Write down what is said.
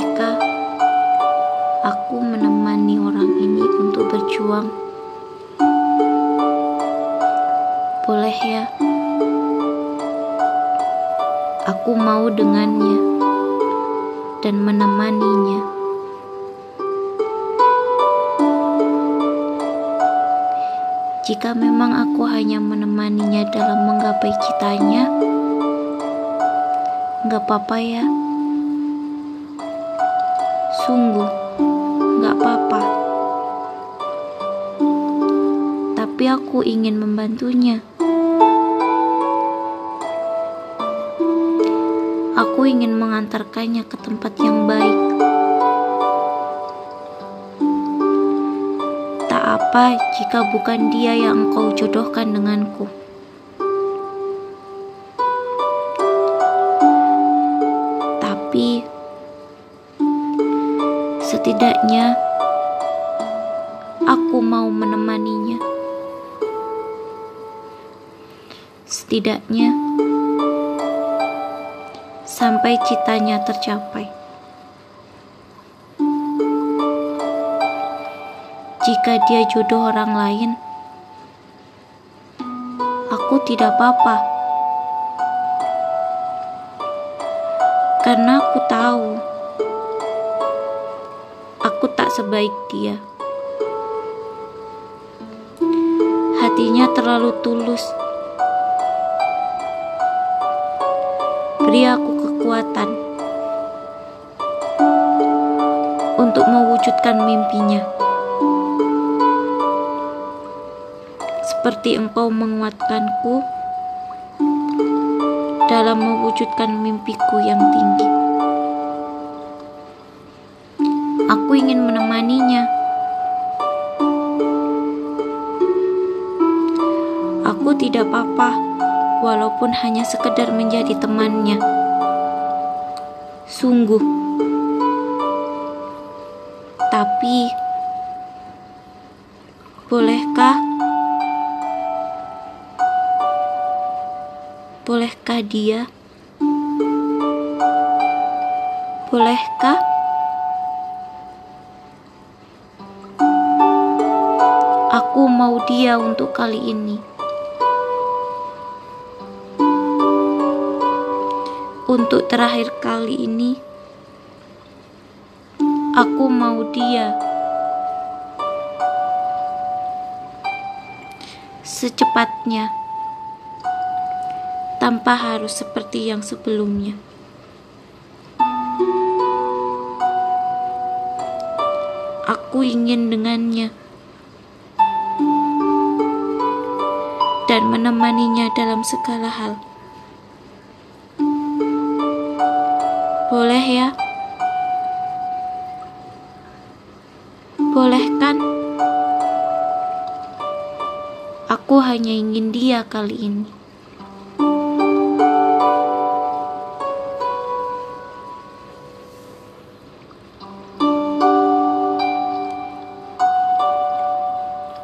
mereka, aku menemani orang ini untuk berjuang. Boleh ya, aku mau dengannya dan menemaninya. Jika memang aku hanya menemaninya dalam menggapai citanya, nggak apa-apa ya. Sungguh, nggak apa-apa. Tapi aku ingin membantunya. Aku ingin mengantarkannya ke tempat yang baik. Tak apa jika bukan dia yang engkau jodohkan denganku. Setidaknya aku mau menemaninya. Setidaknya sampai citanya tercapai. Jika dia jodoh orang lain, aku tidak apa-apa. Karena aku tahu aku tak sebaik dia. Hatinya terlalu tulus. Beri aku kekuatan untuk mewujudkan mimpinya. Seperti engkau menguatkanku dalam mewujudkan mimpiku yang tinggi. Aku ingin menemaninya. Aku tidak apa-apa, walaupun hanya sekedar menjadi temannya. Sungguh, tapi bolehkah? Bolehkah dia? Bolehkah? Mau dia untuk kali ini. Untuk terakhir kali ini, aku mau dia. Secepatnya tanpa harus seperti yang sebelumnya. Aku ingin dengannya dan menemaninya dalam segala hal. Boleh ya? Boleh kan? Aku hanya ingin dia kali ini.